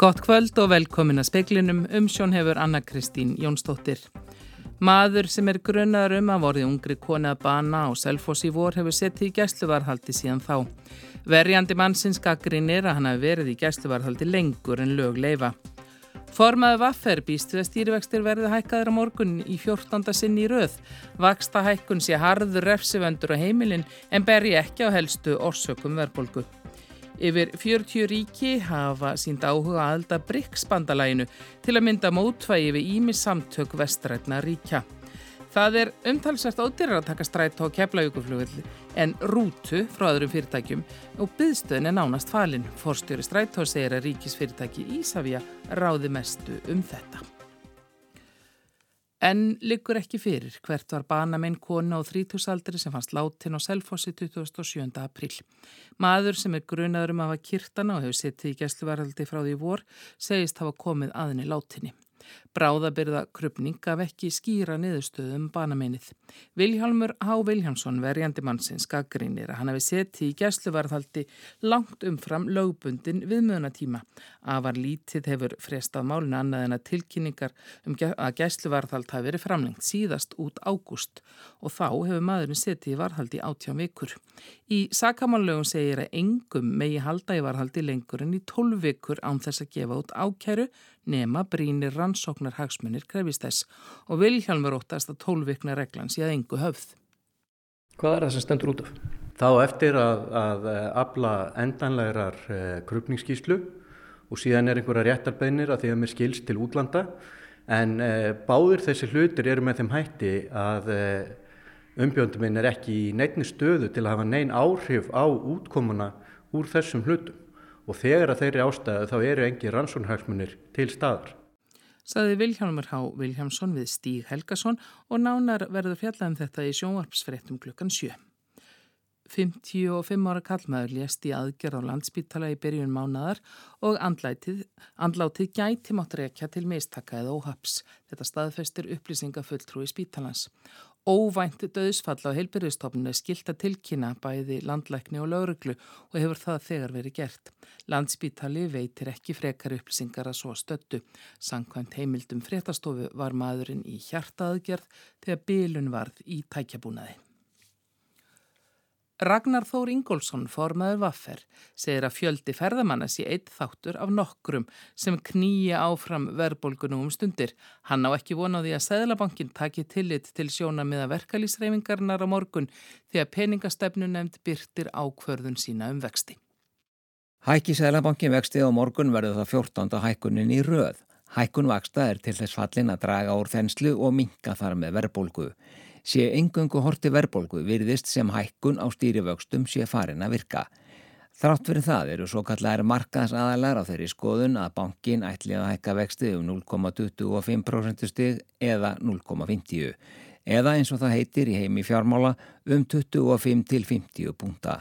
Gott kvöld og velkomin að speklinum um sjón hefur Anna Kristín Jónsdóttir. Maður sem er grunnaður um að vorði ungri koni að bana og selfos í vor hefur sett í gæsluvarhaldi síðan þá. Verjandi mannsins gaggrinir að hann hafi verið í gæsluvarhaldi lengur en lög leifa. Formaðu vaffer býst við að stýrivextir verði hækkaður á morgun í 14. sinn í röð. Vaksta hækkun sé harður refsivöndur á heimilin en berji ekki á helstu orsökum verbolgu. Yfir 40 ríki hafa sínd áhuga aðelda BRICS-bandalæginu til að mynda mótvægi við ími samtök vestrætna ríkja. Það er umtalsvært ódýrar að taka strætt á keflauguflugulli en rútu frá öðrum fyrirtækjum og byðstöðin er nánast falinn. Forstjóri strætt á segir að ríkisfyrirtæki Ísafja ráði mestu um þetta. En liggur ekki fyrir hvert var banamenn kona á þrítúsaldri sem fannst látin á Selfossi 27. april. Maður sem er grunaður um að hafa kirtana og hefur sittið í gæsluvaraldi frá því vor segist hafa komið aðinni látinni. Bráðabyrða krupning gaf ekki skýra niðurstöðum um banameinið. Vilhjálmur H. Vilhjálmsson, verjandi mannsins, gaggrínir að hann hefði setið í gæsluvarðhaldi langt umfram lögbundin viðmöðunatíma. Afar lítið hefur frestað málinu annað en að tilkynningar um að gæsluvarðhald hafi verið framlengt síðast út ágúst og þá hefur maðurinn setið í varðhaldi átján vikur. Í sakamálögum segir að engum megi halda í varðhaldi lengur en í tólv vikur án þess að gefa út ákæru nema brínir rannsóknar hagsmunir krefist þess og Vilhjálmur óttast að tólvikna reglan sé að engu höfð. Hvað er það sem stendur út af? Þá eftir að, að afla endanlegar eh, krupningsskíslu og síðan er einhverja réttarbeinir að því að mér skilst til útlanda en eh, báðir þessi hlutir eru með þeim hætti að eh, umbjöndum minn er ekki í neitni stöðu til að hafa nein áhrif á útkomuna úr þessum hlutum og þegar að þeirri ástæðu þá eru engi rannsónhagsmunir til staðar. Saði Vilhjálmur Há Vilhjálmsson við Stíg Helgason og nánar verður fjallað um þetta í sjónvarpsfrettum klukkan 7. 55 ára kallmaður lést í aðgerð á landsbyttala í byrjun mánadar og andlátið, andlátið gæti mátt rekja til meistaka eða óhaps. Þetta staðfestir upplýsingafulltrúi spítalans. Óvænt döðsfall á heilbyrðistofnun er skilt að tilkynna bæði landlækni og lauruglu og hefur það þegar verið gert. Landsbítali veitir ekki frekar upplýsingar að svo stöttu. Sankvæmt heimildum fréttastofu var maðurinn í hjartaðgerð þegar bílun varð í tækjabúnaði. Ragnar Þór Ingólfsson, formaður Vaffer, segir að fjöldi ferðamanna sé eitt þáttur af nokkrum sem knýja áfram verðbólgunum um stundir. Hann á ekki vonaði að Sæðlabankin taki tillit til sjóna miða verkalýsreifingarnar á morgun því að peningastefnu nefnd byrtir ákvörðun sína um vexti. Hækki Sæðlabankin vexti á morgun verður það 14. hækkunin í röð. Hækkun vaksta er til þess fallin að draga úr þenslu og minka þar með verðbólgu sé engungu horti verbolgu virðist sem hækkun á stýrivöxtum sé farin að virka. Þrátt fyrir það eru svo kallar markaðsadælar á þeirri skoðun að bankin ætli að hækka vexti um 0,25% stig eða 0,50 eða eins og það heitir í heimi fjármála um 25 til 50 punta.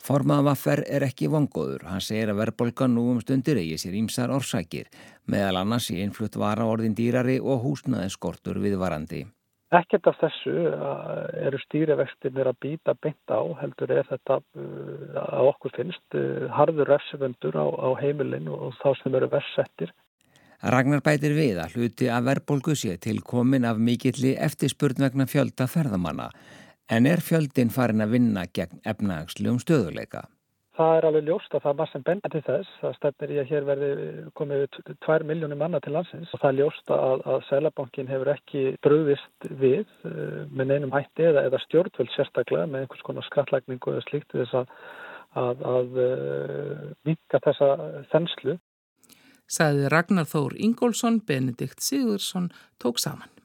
Formaða vaffer er ekki vongóður. Hann segir að verbolgan nú um stundir eigi sér ímsar orsakir, meðal annars í innflutt vara orðin dýrari og húsnaði skortur viðvarandi. Ekkert af þessu eru stýrivextinir að býta beint á, heldur er þetta uh, að okkur finnst uh, harður refsivöndur á, á heimilin og þá sem eru versettir. Ragnar bætir við að hluti að verðbólgu sé til komin af mikilli eftirspurn vegna fjölda ferðamanna en er fjöldin farin að vinna gegn efnagslegum stöðuleika. Það er alveg ljóst að það er maður sem benda til þess. Það stefnir í að hér verði komið 2 miljónir manna til landsins og það er ljóst að, að Sælabankin hefur ekki bröðist við uh, með neinum hætti eða, eða stjórnvöld sérstaklega með einhvers konar skatlækningu eða slíkt þess að, að, að uh, minka þessa þenslu. Saði Ragnar Þór Ingólfsson, Benedikt Sigursson tók saman.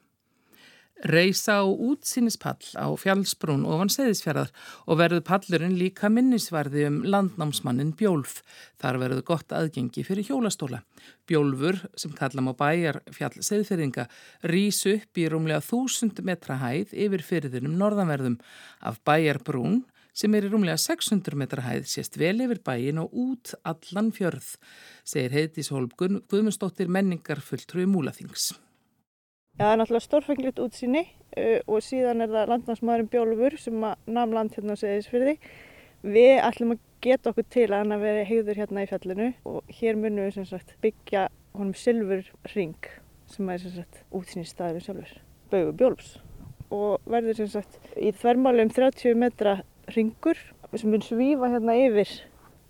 Reisa á útsýnispall á fjallsbrún ofan seðisfjörðar og verður pallurinn líka minnisvarði um landnámsmannin Bjólf. Þar verður gott aðgengi fyrir hjólastóla. Bjólfur, sem kallam á bæjar fjall seðfyrðinga, rýs upp í rúmlega þúsund metra hæð yfir fyrðinum norðanverðum. Af bæjarbrún, sem er í rúmlega 600 metra hæð, sést vel yfir bæin og út allan fjörð, segir Heiðdís Holmgun, Guðmundsdóttir menningar fulltrúi Múlaþings. Það er náttúrulega stórfenglitt útsýni uh, og síðan er það landnámsmaðurinn Bjólfur sem namn land hérna á Seðisfyrði Við ætlum að geta okkur til að hann að vera hegður hérna í fjallinu og hér munum við sagt, byggja honum silfur ring sem er sagt, útsýnistæður sjálfur, bauðu bjólps og verður sagt, í þvermáli um 30 metra ringur sem mun svífa hérna yfir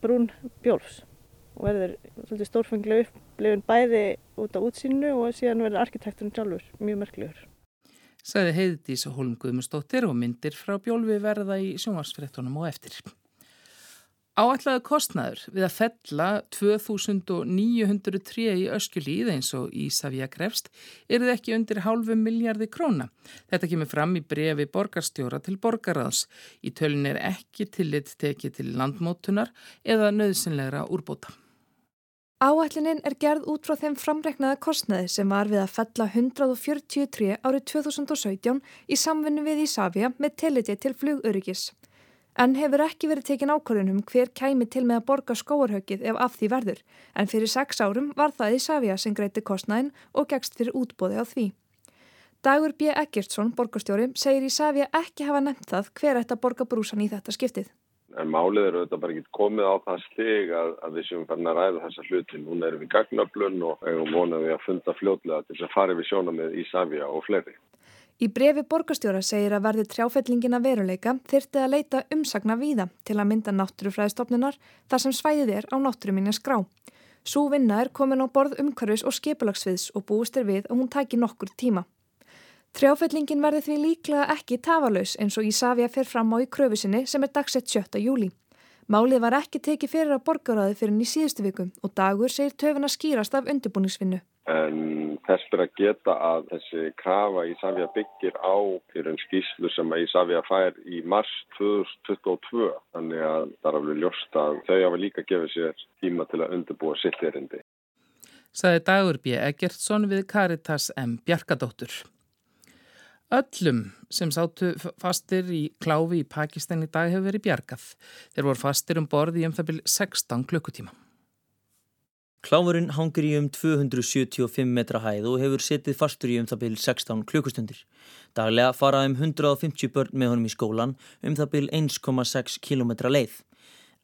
brún bjólps og verður svolítið stórfenglega upplifun bæði út á útsýnu og síðan verður arkitekturinn sjálfur mjög merklegur. Sæði heiðdís og Holm Guðmustóttir og myndir frá bjólfi verða í sjónvarsfrettunum og eftir. Áætlaðu kostnaður við að fella 2903 í öskjulíð eins og Ísafja grefst er það ekki undir hálfu miljardi króna. Þetta kemur fram í brefi borgarstjóra til borgarraðs. Í tölun er ekki tillit tekið til landmótunar eða nöðsynlegra úrbóta. Áætlinin er gerð út frá þeim framreknaða kostnaði sem var við að fella 143 árið 2017 í samfunnu við Ísafja með tilliti til flugöryggis. En hefur ekki verið tekin ákvörðunum hver kæmi til með að borga skóarhaukið ef af því verður, en fyrir sex árum var það Ísafja sem greiti kostnæðin og gegst fyrir útbóði á því. Dagur B. Eggertsson, borgarstjóri, segir Ísafja ekki hafa nefnt það hver ætti að borga brúsan í þetta skiptið. En málið eru þetta bara ekki komið á það stig að, að við séum fann að ræða þessa hluti. Núna erum við gagnöflun og eigum vonaði að funda fljóðlega til þess að fara við sjóna með Ísafja og fleiri. Í brefi borgastjóra segir að verði trjáfellingina veruleika þyrti að leita umsagna víða til að mynda náttúrufræðistofnunar þar sem svæðið er á náttúruminja skrá. Sú vinna er komin á borð umhverfis og skipulagsviðs og búist er við að hún tæki nokkur tíma. Trjáfellingin verði því líklega ekki tafalaus eins og Ísafja fer fram á í kröfusinni sem er dagsett 7. júli. Málið var ekki tekið fyrir að borgaráði fyrir í síðustu viku og dagur segir töfuna skýrast af undirbúningsvinnu. En þess fyrir að geta að þessi krafa í Savja byggir á fyrir en skýslu sem að í Savja fær í mars 2022. Þannig að það er alveg ljóst að þau hafa líka gefið sér tíma til að undirbúa sitt erindi. Saði Dagur B. Egertsson við Caritas M. Bjarkadóttur. Öllum sem sátu fastir í kláfi í Pakistan í dag hefur verið bjargað. Þeir voru fastir um borði í um það byrj 16 klukkutíma. Kláfurinn hangir í um 275 metra hæð og hefur setið fastur í um það byrj 16 klukkustundir. Daglega fara um 150 börn með honum í skólan um það byrj 1,6 km leið.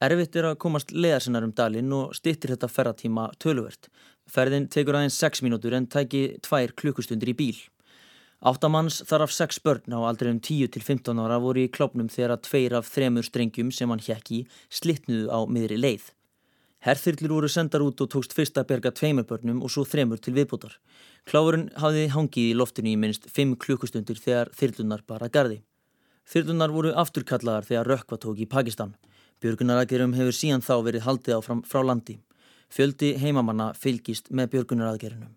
Erfitt er að komast leðarsinnar um dalinn og stittir þetta ferratíma töluvert. Ferðin tekur aðeins 6 mínútur en tæki 2 klukkustundir í bíl. Áttamanns þar af 6 börn á aldrei um 10 til 15 ára voru í klópnum þegar að tveir af þremur strengjum sem hann hjekki slittnuðu á miðri leið. Herþyrlur voru sendar út og tókst fyrst að berga tveimur börnum og svo þremur til viðbútar. Kláfurinn hafði hangið í loftinu í minnst 5 klukkustundir þegar þyrlunar bara gardi. Þyrlunar voru afturkallaðar þegar rökkva tók í Pakistan. Björgunaraðgerum hefur síðan þá verið haldið áfram frá landi. Fjöldi heimamanna fylgist með björgunaraðgerunum.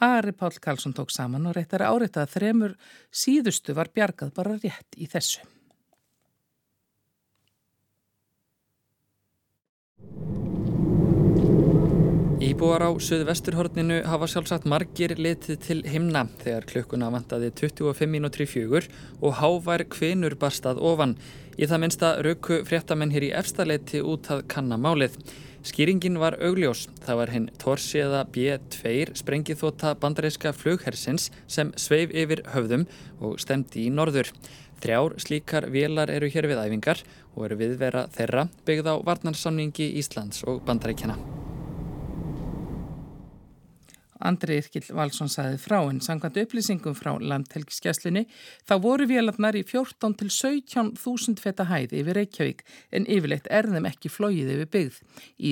Ari Pál Karlsson tók saman og réttar áreitt að þremur síðustu var bjargað bara rétt í þessu. Íbúar á söðvesturhorninu hafa sjálfsagt margir litið til himna þegar klukkuna vantaði 25 mínútri fjögur og hávær kvinur barstað ofan. Í það minnsta rauku fréttamenn hér í efstaleiti út að kannamálið. Skýringin var augljós. Það var hinn Torsiða B2 sprengithóta bandaríska flughersins sem sveif yfir höfðum og stemdi í norður. Þrjár slíkar vélar eru hér við æfingar og eru viðvera þeirra byggð á varnarsamningi Íslands og bandaríkjana. Andri Yrkil Valsson saði frá en sangkvæmt upplýsingum frá landhelgiskesslunni þá voru vélarnar í 14 til 17.000 feta hæð yfir Reykjavík en yfirleitt er þeim ekki flóið yfir byggð.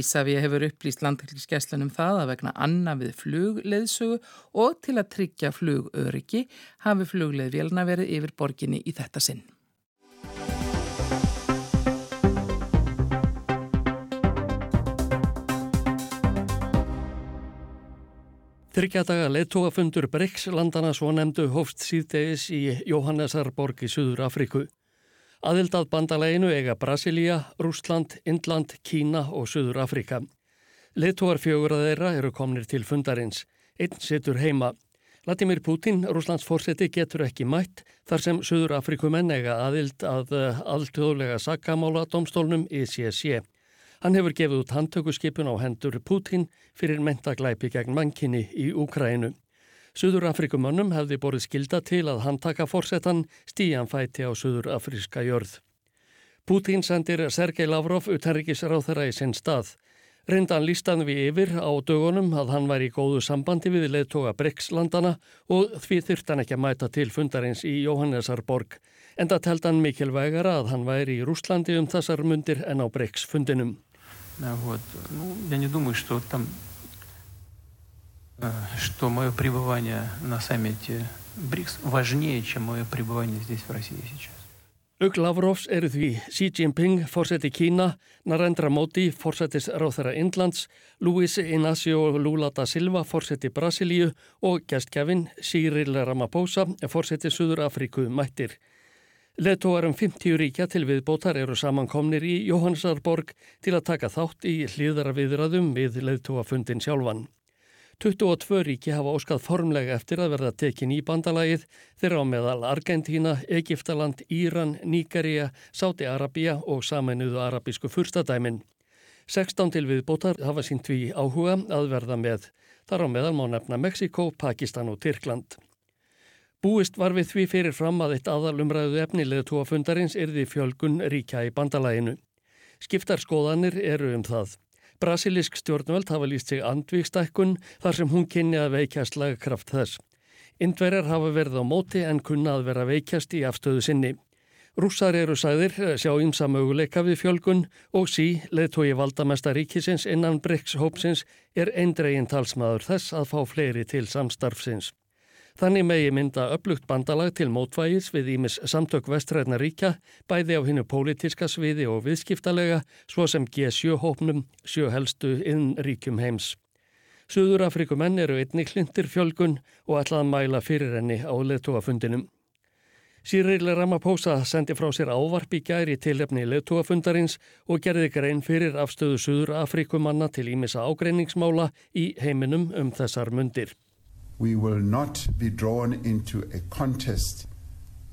Ísafi hefur upplýst landhelgiskesslunum það að vegna anna við flugleðsögu og til að tryggja flugöryggi hafi flugleðvélna verið yfir borginni í þetta sinn. Þryggjadaga leittóafundur Bryggs landana svo nefndu hófst síðdegis í Jóhannesarborg í Suður Afriku. Aðildað bandaleginu eiga Brasilia, Rúsland, Indland, Kína og Suður Afrika. Leittóar fjögur að þeirra eru komnir til fundarins. Einn situr heima. Latimir Putin, Rúslands fórseti, getur ekki mætt þar sem Suður Afrikumenn eiga aðild að eh, alltöðulega sakkamála domstólnum ICC. Hann hefur gefið út handtökuskipun á hendur Putin fyrir mentaglæpi gegn mankinni í Úkrænu. Suður Afrikumönnum hefði borðið skilda til að handtaka fórsetan stíjan fæti á Suður Afriska jörð. Putin sendir Sergei Lavrov utanrikisráþara í sinn stað. Reyndan lístan við yfir á dögunum að hann var í góðu sambandi við leðtoga Brexlandana og því þurft hann ekki að mæta til fundarins í Jóhannesarborg. Enda telt hann mikilvægara að hann væri í Rúslandi um þessar mundir en á Brex fundinum. Вот. Ну, я не думаю, что там, что мое пребывание на саммите БРИКС важнее, чем мое пребывание здесь, в России сейчас. Ugg Lavrovs eru því Xi Jinping, fórseti Kína, Narendra Modi, fórsetis ráþara Indlands, Luis Inácio Lula da Silva, fórseti Brasilíu og gæstkjafin Cyril Ramaphosa, fórseti Suður Afríku mættir. Letóarum 50 ríkja til viðbótar eru samankomnir í Jóhannsarborg til að taka þátt í hlýðara viðraðum við letóafundin sjálfan. 22 ríki hafa óskað formlega eftir að verða tekin í bandalagið þeirra á meðal Argentína, Egiptaland, Íran, Níkaria, Sáti-Arabia og saminuðu arabísku fyrstadæmin. 16 til viðbótar hafa sínt við áhuga að verða með. Þar á meðal má nefna Mexiko, Pakistan og Tyrkland. Búist var við því fyrir fram að eitt aðalumræðu efnilega tóafundarins erði fjölgun ríkja í bandalaginu. Skiptar skoðanir eru um það. Brasilisk stjórnvöld hafa líst sig andvíkstækkun þar sem hún kynni að veikjast lagkraft þess. Indverjar hafa verið á móti en kunna að vera veikjast í afstöðu sinni. Rússar eru sæðir sjá ymsa möguleika við fjölgun og sí, leðtói valdamesta ríkisins innan Bryggs hópsins er eindregin talsmaður þess að fá fleiri til samstarfsins. Þannig megi mynda upplugt bandalag til mótvægis við Ímis samtök vestræðna ríkja, bæði á hinnu pólitiska sviði og viðskiptalega, svo sem G7-hópnum, sjöhelstu inn ríkjum heims. Suður Afrikumenn eru einnig hlindir fjölgun og ætlað að mæla fyrir henni á leðtúafundinum. Sýril Ramaphosa sendi frá sér ávarp í gæri tilefni leðtúafundarins og gerði grein fyrir afstöðu Suður Afrikumanna til Ímisa ágreiningsmála í heiminum um þessar mundir. We will not be drawn into a contest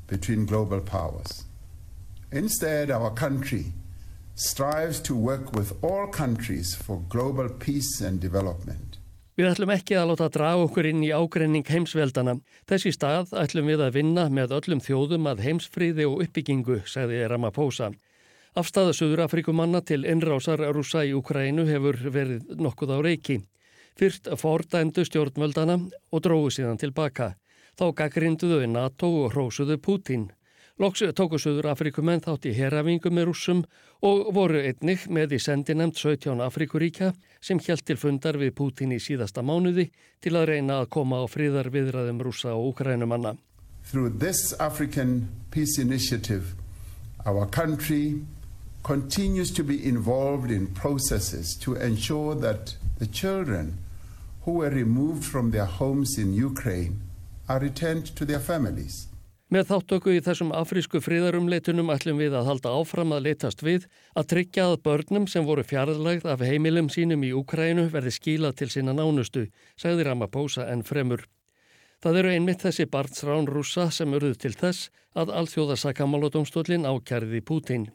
between global powers. Instead, our country strives to work with all countries for global peace and development. Við ætlum ekki að láta draga okkur inn í ágrenning heimsveldana. Þessi stað ætlum við að vinna með öllum þjóðum að heimsfríði og uppbyggingu, sagði Ramaphosa. Afstæða Suður-Afrikumanna til innrásar rúsa í Ukrænu hefur verið nokkuð á reiki. Fyrst fordæmdu stjórnvöldana og dróðu síðan tilbaka. Þá gaggrinduðu NATO og hrósuðu Putin. Loks tóku Suður Afrikumenn þátt í herrafingu með rússum og voru einnig með í sendinemt 17 Afrikuríkja sem hjælt til fundar við Putin í síðasta mánuði til að reyna að koma á fríðar viðræðum rússa og ukrænumanna. Through this African Peace Initiative, our country continues to be involved in processes to ensure that the children who were removed from their homes in Ukraine are returned to their families. Með þáttöku í þessum afrísku fríðarumleitunum ætlum við að halda áfram að letast við að tryggja að börnum sem voru fjarlægð af heimilum sínum í Ukrænu verði skílað til sína nánustu, sagði Ramaphosa en fremur. Það eru einmitt þessi barnsrán rúsa sem urðu til þess að alþjóðasakamálódomstólinn ákjærði Pútín.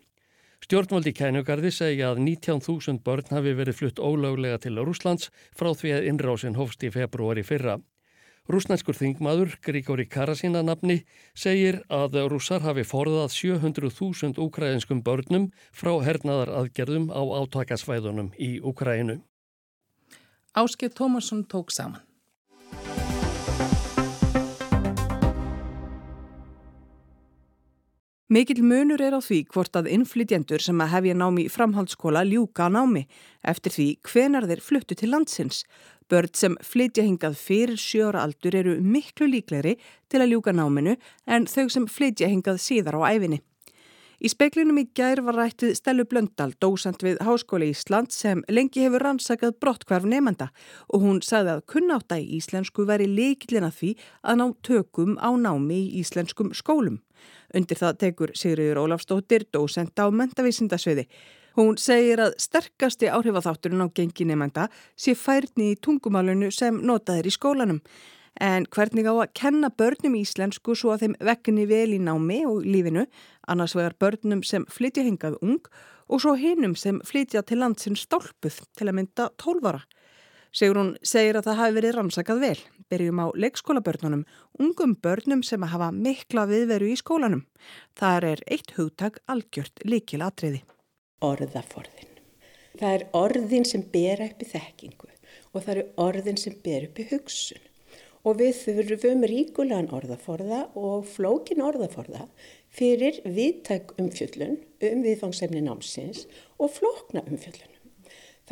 Stjórnvaldi kænugarði segja að 19.000 börn hafi verið flutt ólöglega til Rúslands frá því að innrásin hófst í februari fyrra. Rúsnæskur þingmaður, Grigori Karasina nafni, segir að rússar hafi forðað 700.000 ukrainskum börnum frá hernaðar aðgerðum á átakasvæðunum í Ukraínu. Áskið Tómasson tók saman. Mikil munur er á því hvort að innflytjendur sem að hefja námi framhaldsskóla ljúka námi eftir því hvenar þeir fluttu til landsins. Börn sem flytja hingað fyrir sjóra aldur eru miklu líklegri til að ljúka náminu en þau sem flytja hingað síðar á æfinni. Í speiklinum í gær var rættið Stelu Blöndal, dósant við Háskóli Ísland sem lengi hefur rannsakað brottkvarf nefnda og hún sagði að kunnáta í íslensku veri leikillina því að ná tökum á námi í íslenskum skólum. Undir það tekur Sigriður Ólafstóttir, dósent á mentavísindasviði. Hún segir að sterkasti áhrifaþátturinn á gengi nefnda sé færni í tungumálunu sem notaðir í skólanum. En hvernig á að kenna börnum íslensku svo að þeim vekni vel í námi og lífinu, annars vegar börnum sem flytja hengað ung og svo hinnum sem flytja til landsins stálpuð til að mynda tólvara. Sigrún segir að það hafi verið rannsakað vel. Berjum á leikskólabörnunum, ungum börnum sem hafa mikla viðveru í skólanum. Þar er eitt hugtak algjört líkil atriði. Orðaforðin. Það er orðin sem ber upp í þekkingu og það eru orðin sem ber upp í hugsun. Og við þurfum ríkulegan orðaforða og flókin orðaforða fyrir viðtæk umfjöllun um viðfangsefni námsins og flókna umfjöllun.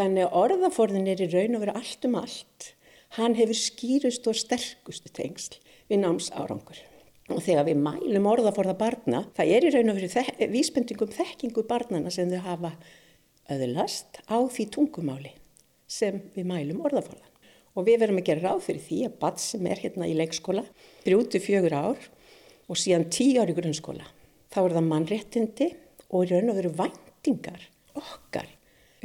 Þannig að orðaforðin er í raun og vera allt um allt. Hann hefur skýrust og sterkustu tengsl við námsárangur. Og þegar við mælum orðaforða barna, það er í raun og veru vísbendingum þekkingu barnana sem þau hafa öðlast á því tungumáli sem við mælum orðaforðan. Og við verum að gera ráð fyrir því að barn sem er hérna í leikskóla, þrjúti fjögur ár og síðan tíu ár í grunnskóla, þá er það mannréttindi og í raun og veru væntingar okkar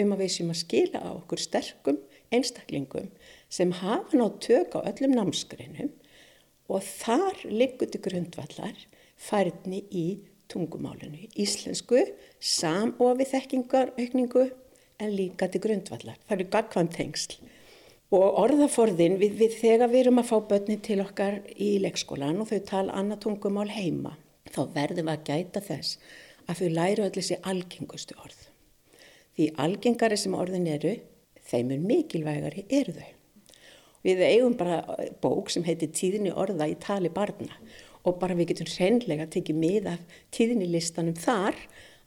um að við séum að skila á okkur sterkum einstaklingum sem hafa nátt tök á öllum námsgreinum og þar liggur til grundvallar færni í tungumálinu. Íslensku, samofi þekkingarhaukningu en líka til grundvallar. Það eru gagkvæm tengsl. Og orðaforðin við, við þegar við erum að fá börnin til okkar í leikskólan og þau tala annað tungumál heima, þá verðum við að gæta þess að þau læru allir sér algengustu orð. Því algengari sem orðin eru, þeimur mikilvægari eru þau. Við eigum bara bók sem heitir Tíðinni orða í tali barna og bara við getum hreinlega tekið mið af tíðinni þar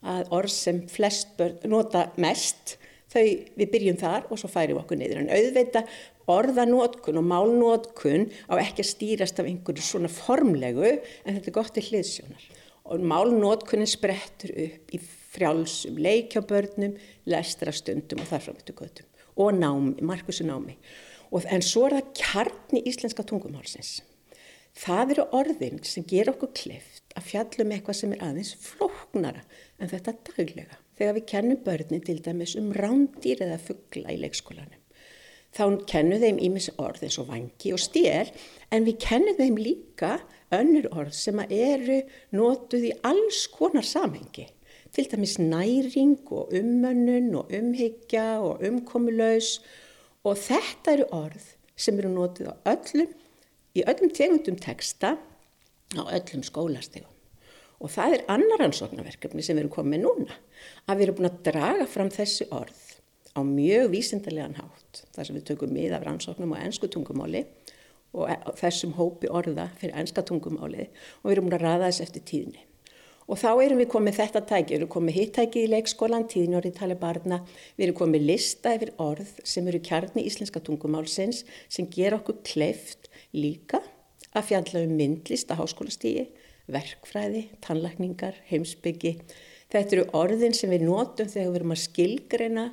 að orð sem flest börn nota mest, þau við byrjum þar og svo færum við okkur niður. En auðveita orðanótkun og málnótkun á ekki að stýrast af einhverju svona formlegu en þetta er gott til hliðsjónar. Og málnótkunin sprettur upp í frjálsum leikjabörnum, lestrastundum og þarframötugötum og námi, markusu námi. Og, en svo er það kjarni íslenska tungumálsins. Það eru orðin sem ger okkur klift að fjallum eitthvað sem er aðeins flóknara en þetta daglega. Þegar við kennum börnin til dæmis um rándýr eða fuggla í leikskólanum. Þá kennum þeim ímis orð eins og vangi og stél en við kennum þeim líka önnur orð sem eru nótuð í alls konar samhengi til dæmis næring og ummönnun og umhyggja og umkomulaus og þetta eru orð sem eru notið á öllum, í öllum tegundum texta á öllum skólastegum. Og það er annar ansóknarverkefni sem við erum komið núna, að við erum búin að draga fram þessi orð á mjög vísindarlegan hátt, þar sem við tökum mið af rannsóknum á ennsku tungumáli og þessum hópi orða fyrir ennska tungumáli og við erum búin að ræða þess eftir tíðni. Og þá erum við komið þetta tæki, við erum komið hittæki í leikskólan, tíðnjóri tali barna, við erum komið lista yfir orð sem eru kjarni íslenska tungumálsins sem ger okkur kleift líka að fjalla um myndlist að háskólastígi, verkfræði, tannlækningar, heimsbyggi. Þetta eru orðin sem við notum þegar við erum að skilgreina,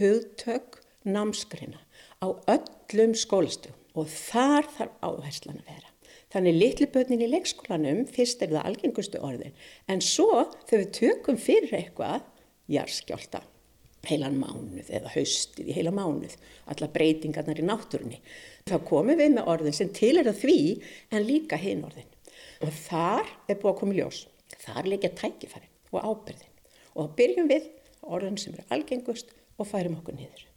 hugtök, námsgreina á öllum skólastöfum og þar þarf áherslan að vera. Þannig litli börnin í leikskólanum, fyrst er það algengustu orðin, en svo þegar við tökum fyrir eitthvað, jarskjálta, heilan mánuð eða haustið í heila mánuð, alla breytingarnar í náttúrunni, þá komum við með orðin sem til er að því en líka hinn orðin. Og þar er búið að koma í ljós, þar leikja tækifærin og ábyrðin. Og þá byrjum við orðin sem er algengust og færum okkur niður.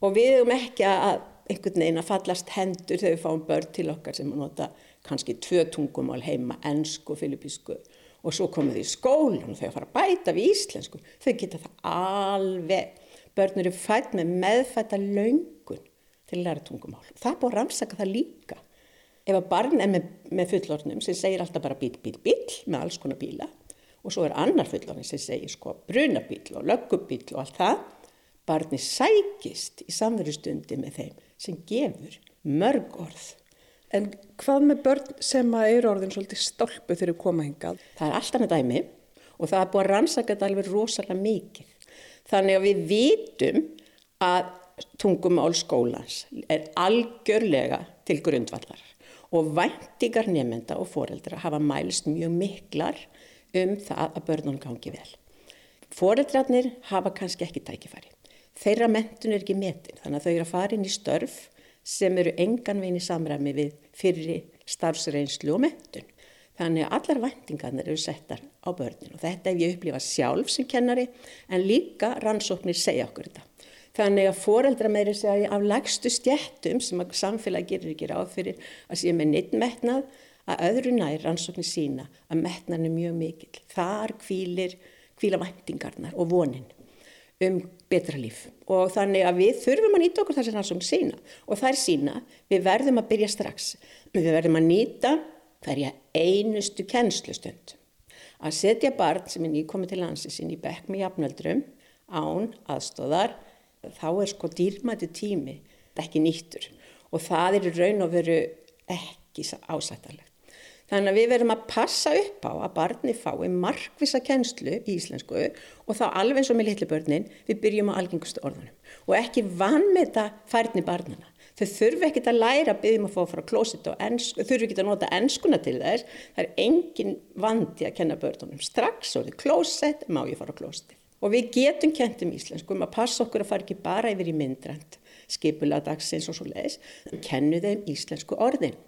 Og við erum ekki að einhvern veginn að fallast hendur þegar við fáum börn til okkar sem að nota kannski tvö tungumál heima, ennsku og filipísku og svo komum þau í skólan og þau að fara að bæta við íslensku. Þau geta það alveg. Börn eru fætt með meðfætta laungun til að læra tungumál. Það búið að rannsaka það líka. Ef að barn er með, með fullornum sem segir alltaf bara bíl, bíl, bíl með alls konar bíla og svo er annar fullornin sem segir sko brunabíl og löggubíl og allt það, barni sækist í samverustundi með þeim sem gefur mörg orð En hvað með börn sem eru orðin svolítið stálpu þegar þú koma hingað? Það er alltaf með dæmi og það er búið að rannsaka þetta alveg rosalega mikið. Þannig að við vitum að tungumál skólans er algjörlega til grundvallar og væntingar nefnda og foreldra hafa mælst mjög miklar um það að börnunum gangi vel. Foreldrarnir hafa kannski ekki tækifæri. Þeirra mentun er ekki metin þannig að þau eru að fara inn í störf sem eru engan veginn í samræmi við fyrir starfsreynslu og mentun. Þannig að allar vendingarnir eru settar á börnin og þetta hef ég upplifað sjálf sem kennari en líka rannsóknir segja okkur þetta. Þannig að foreldra meiri segja af lagstu stjættum sem að samfélag gerir ekki ráð fyrir að sé með neitt metnað að öðru nær rannsóknir sína að metnan er mjög mikil. Þar kvílir, kvíla væntingarnar og vonin um betra líf og þannig að við þurfum að nýta okkur þessar rannsóknir sína og það er sína, við verðum að byrja strax. Við verðum að nýta hverja einustu kennslustund. Að setja barn sem er nýkomið til landsinsinn í bekk með jafnöldrum án aðstóðar, þá er sko dýrmæti tími ekki nýttur og það er raun og veru ekki ásættalegt. Þannig að við verðum að passa upp á að barni fái markvisa kennslu í íslensku og þá alveg eins og með litlu börnin við byrjum á algengustu orðunum og ekki vann með þetta færni barnana. Þau þurfu ekkert að læra að byggjum að fá frá klósit og ensku, þurfu ekkert að nota enskuna til þess. Það er engin vandi að kenna börnunum. Strax orðið klóset má ég fara á klósiti. Og við getum kent um íslensku um að passa okkur að fara ekki bara yfir í myndrænt skipula dagsins og svo leiðis. Kennu þeim íslensku orðin.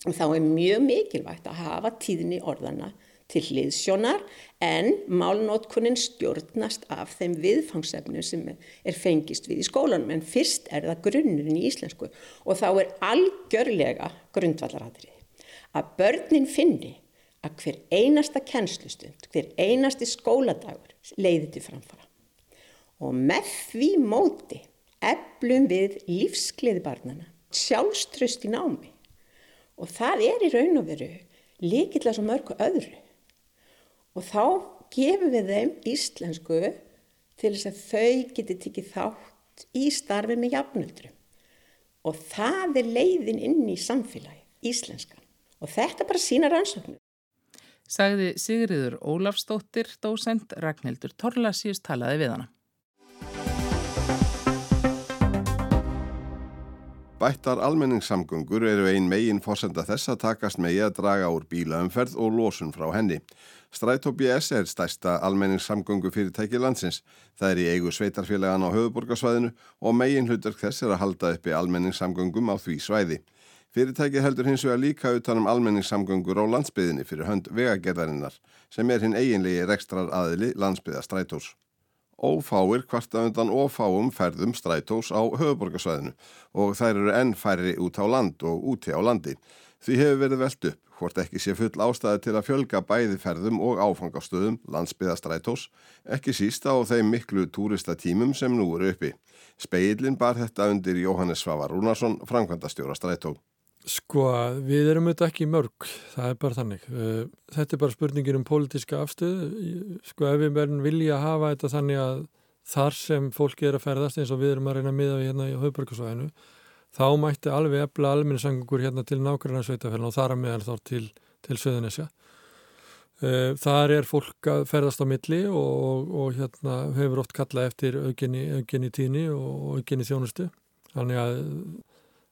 Þá er mjög mikilvægt að hafa tíðinni orðana til hliðsjónar en málnótkunin stjórnast af þeim viðfangsefnum sem er fengist við í skólanum en fyrst er það grunnurinn í íslensku og þá er algjörlega grundvallaratrið að börnin finni að hver einasta kennslustund, hver einasti skóladagur leiði til framfara. Og með því móti eflum við lífskleiði barnana, sjálfströst í námi og það er í raun og veru líkilega svo mörgu öðru og þá gefum við þeim íslensku til þess að þau geti tikið þátt í starfi með jafnöldrum og það er leiðin inn í samfélagi, íslenskan og þetta bara sína rannsóknir. Sagði Sigriður Ólafstóttir, dósend Ragnhildur Torlasís talaði við hana. Bættar almenningssamgöngur eru ein megin fórsenda þess að takast megi að draga úr bílaumferð og losun frá henni. Strætó BS er stærsta almenningssamgöngu fyrirtæki landsins. Það er í eigu sveitarfélagan á höfuborgarsvæðinu og megin hlutverk þess er að halda uppi almenningssamgöngum á því svæði. Fyrirtæki heldur hins vegar líka utanum almenningssamgöngur á landsbyðinni fyrir hönd vegagerðarinnar sem er hinn eiginlegi rekstrar aðili landsbyðastrætós. Ófáir kvarta undan ófáum ferðum strætós á höfuborgarsvæðinu og þær eru enn færri út á land og úti á landi. Því hefur verið veld upp hvort ekki sé full ástæði til að fjölga bæði ferðum og áfangastöðum landsbyðastrætós, ekki sísta á þeim miklu túristatímum sem nú eru uppi. Speillin bar þetta undir Jóhannes Svavar Rúnarsson, framkvæmdastjóra strætó. Sko, við erum auðvitað ekki mörg, það er bara þannig. Eh, þetta er bara spurningin um pólitíska afstöðu. Sko, ef við verðum vilja að hafa þetta þannig að þar sem fólki er að ferðast eins og við erum að reyna að miða við hérna í höfbörgarsvæðinu, þá mætti alveg efla alminnisangur hérna til nákvæmlega sveitafélagin og þar að meðal þá til, til Söðunisja. Eh, þar er fólk að ferðast á milli og, og hérna hefur oft kallað eftir aukinni tíni og aukinni þjónustu. Þannig að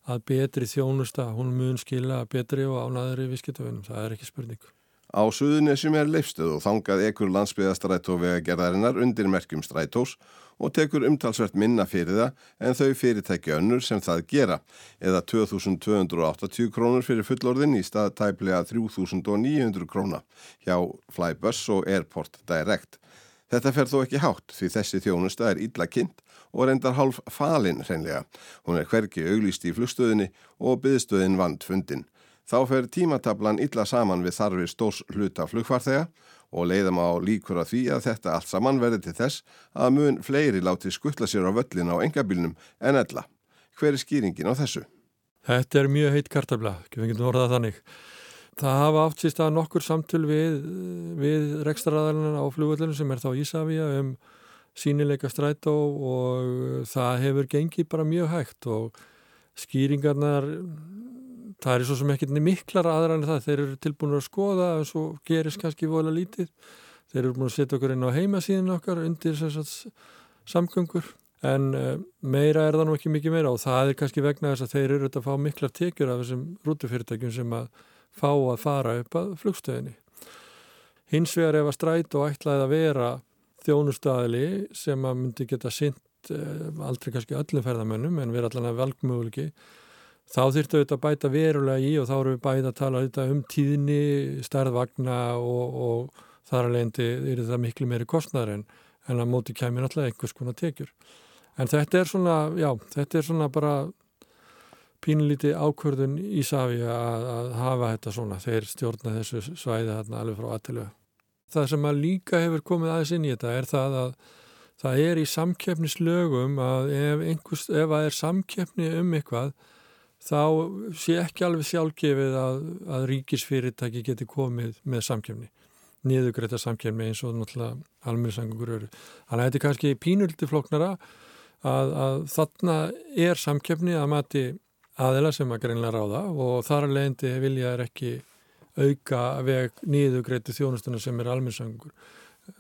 að betri þjónusta, hún mun skila betri og ánaðri viðskiptavinnum, það er ekki spurning. Á suðunessum er leifstöð og þangað ekur landsbyðastrætó vegagerðarinnar undir merkjum strætós og tekur umtalsvert minna fyrir það en þau fyrirtækja önnur sem það gera eða 2280 krónur fyrir fullorðin í stað tæplega 3900 króna hjá Flybus og Airport Direct. Þetta fer þó ekki hátt því þessi þjónusta er illa kynnt og reyndar hálf falinn hreinlega. Hún er hverki auglýst í flugstöðinni og byðstöðin vand fundin. Þá fer tímatablan illa saman við þarfir stórs hluta flugfarþega og leiðum á líkur að því að þetta allt saman verði til þess að mun fleiri láti skuttla sér á völlin á engabilnum en ella. Hver er skýringin á þessu? Þetta er mjög heitt kartabla, við getum orðað þannig. Það hafa átt síst að nokkur samtul við, við rekstraræðarinn á flugvöllinu sem er þá Ísafíja um sínileika strætó og það hefur gengið bara mjög hægt og skýringarnar það er svo sem ekki miklar aðra en það. Þeir eru tilbúin að skoða en svo gerist kannski vola lítið. Þeir eru búin að setja okkur inn á heimasíðin okkar undir samgöngur en uh, meira er það nú ekki mikið meira og það er kannski vegna þess að þeir eru að fá miklar tekjur af þessum rútufyrirtækjum sem að fá að fara upp að flugstöðinni hins vegar ef að strætó ætlaði að vera þjónustæðili sem að myndi geta sint eh, aldrei kannski öllum ferðamönnum en vera allan að velgmögulegi þá þurftu auðvitað að bæta verulega í og þá eru við bæta að tala um tíðni, starðvagna og, og þar alveg er það miklu meiri kostnæður en, en að móti kemur alltaf einhvers konar tekjur. En þetta er svona, já, þetta er svona bara pínlíti ákvörðun í Savi að, að hafa þetta svona, þeir stjórna þessu svæði hérna alveg frá aðtilega. Það sem að líka hefur komið aðeins inn í þetta er það að það er í samkeppnislögum að ef, einhvers, ef að er samkeppni um eitthvað þá sé ekki alveg sjálfgefið að, að ríkisfyrirtæki geti komið með samkeppni niðugreita samkeppni eins og náttúrulega almenningssangur eru. Þannig að þetta er kannski pínulti floknara að, að þarna er samkeppni að mati aðila sem að greinlega ráða og þar að leiðandi vilja er ekki auka veg niðugreiti þjónustuna sem er almenningssangur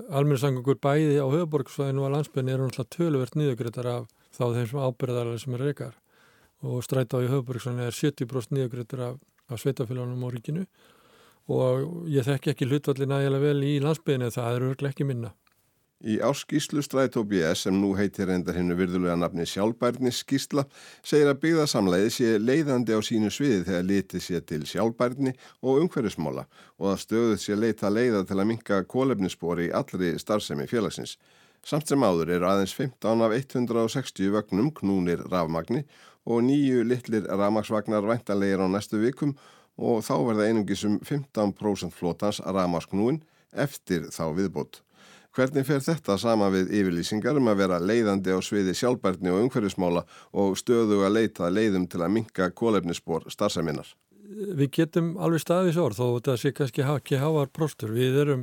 almenningssangur bæði á höfuborgsvæðinu og landsbyrni eru náttúrulega töluvert niðugreitar af þá þeim sem ábyrðarlega sem er reykar og stræta á í höfuborgsvæðinu er 70% niðugreitar af, af sveitafélagunum á ríkinu. Og ég þekki ekki hlutvallin aðeins vel í landsbyrni það eru örglega ekki minna. Í áskíslu Strætó BS sem nú heitir reyndar hennu virðulega nafni sjálfbærni skísla segir að byggðarsamleiði sé leiðandi á sínu sviði þegar litið sé til sjálfbærni og umhverfismóla og að stöðuð sé leita leiða til að minka kólefnisspori í allri starfsemi félagsins. Samt sem áður eru aðeins 15 af 160 vögnum knúnir rafmagni og nýju litlir rafmagsvagnar væntalegir á næstu vikum og þá verða einungisum 15% flótans rafmagsknúin eftir þá viðbót. Hvernig fer þetta sama við yfirlýsingar um að vera leiðandi á sviði sjálfbærni og umhverfismála og stöðu að leita leiðum til að minka kólefnisspor starfseminar? Við getum alveg staðis orð þó þetta sé kannski ekki háar próstur. Við, erum,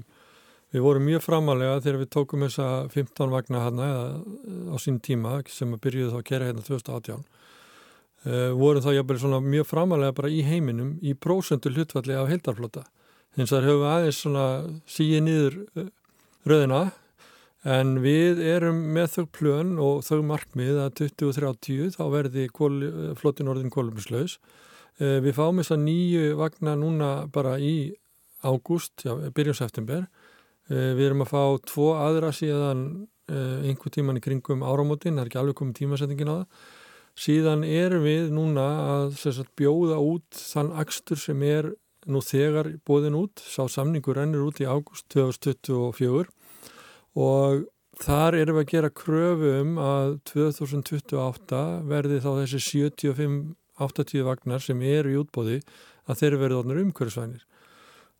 við vorum mjög framalega þegar við tókum þessa 15 vagna hana á sín tíma sem byrjuði þá að gera hérna 2018. Uh, vorum þá jábel svona mjög framalega bara í heiminum í prósendu hlutvalli af heildarflota. Hins vegar höfum við aðeins svona síið niður uh, röðina en við erum með þau plön og þau markmið að 2030 þá verði flottin orðin kolumislaus. Við fáum þess að nýju vagna núna bara í ágúst, já, byrjum september. Við erum að fá tvo aðra síðan einhver tíman í kringum áramótin, það er ekki alveg komið tímasettingin á það. Síðan erum við núna að sagt, bjóða út þann axtur sem er nú þegar bóðin út, sá samningur rennur út í ágúst 2024 og þar erum við að gera kröfu um að 2028 verði þá þessi 75-80 vagnar sem eru í útbóði að þeir verði orðnir umhverfisvænir.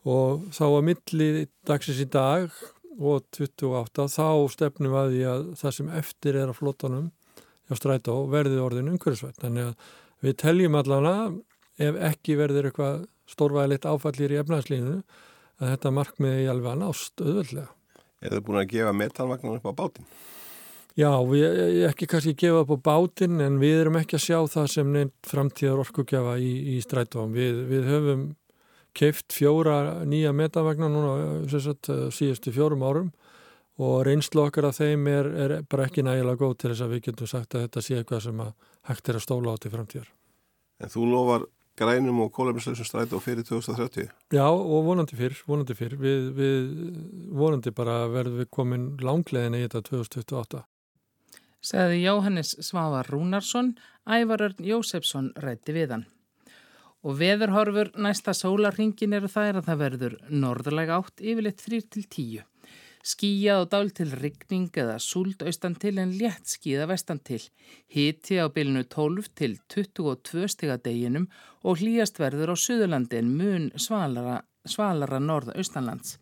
Og þá að milli dagsins í dag og 28 þá stefnum að því að það sem eftir er að flottanum hjá strætó verði orðin umhverfisvæn þannig að við teljum allavega ef ekki verður eitthvað stórvæðilegt áfallir í efnagslínu að þetta markmiði í alveg að nást auðvöldlega. Er það búin að gefa metanvagnar upp á bátinn? Já, við ekki kannski gefa upp á bátinn en við erum ekki að sjá það sem neitt framtíðar orkugjafa í, í strætóum. Við, við höfum keift fjóra nýja metanvagnar núna sagt, síðustu fjórum árum og reynslu okkar af þeim er, er bara ekki nægilega góð til þess að við getum sagt að þetta sé eitthvað sem hægt er að stóla á til framtíðar. En þú lofar grænum og kólefnislausum strætó fyrir 2030? Já og vonandi fyrr, vonandi fyrr. Við, við vonandi bara verðum við komin langlegin í þetta 2028. Segði Jóhannes Svavar Rúnarsson, Ævarörn Jósefsson rætti við hann. Og veðurhorfur næsta sólarringin eru þær að það verður norðurlega átt yfirleitt 3-10. Skíjað og dál til rigning eða súld austan til en létt skíða vestan til. Hiti á bylnu 12 til 22 stiga deginum og hlýjast verður á Suðurlandi en mun svalara, svalara norða-austanlands.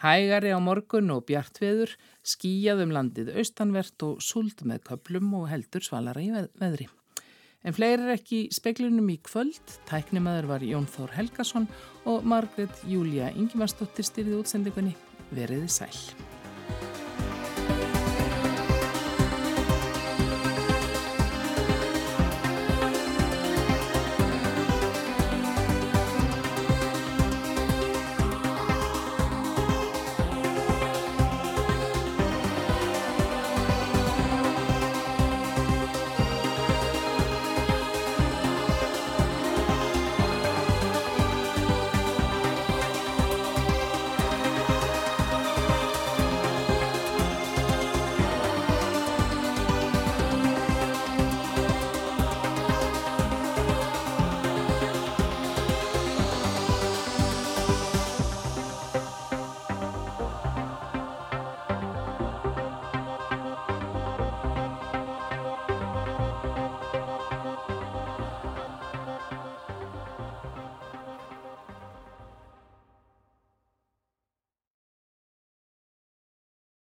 Hægari á morgun og bjartveður, skíjað um landið austanvert og súld með köplum og heldur svalara í veðri. En fleiri er ekki speklunum í kvöld. Tæknimaður var Jón Þór Helgason og Margret Júlia Ingimarsdóttir styrði útsendingunni verið sæl.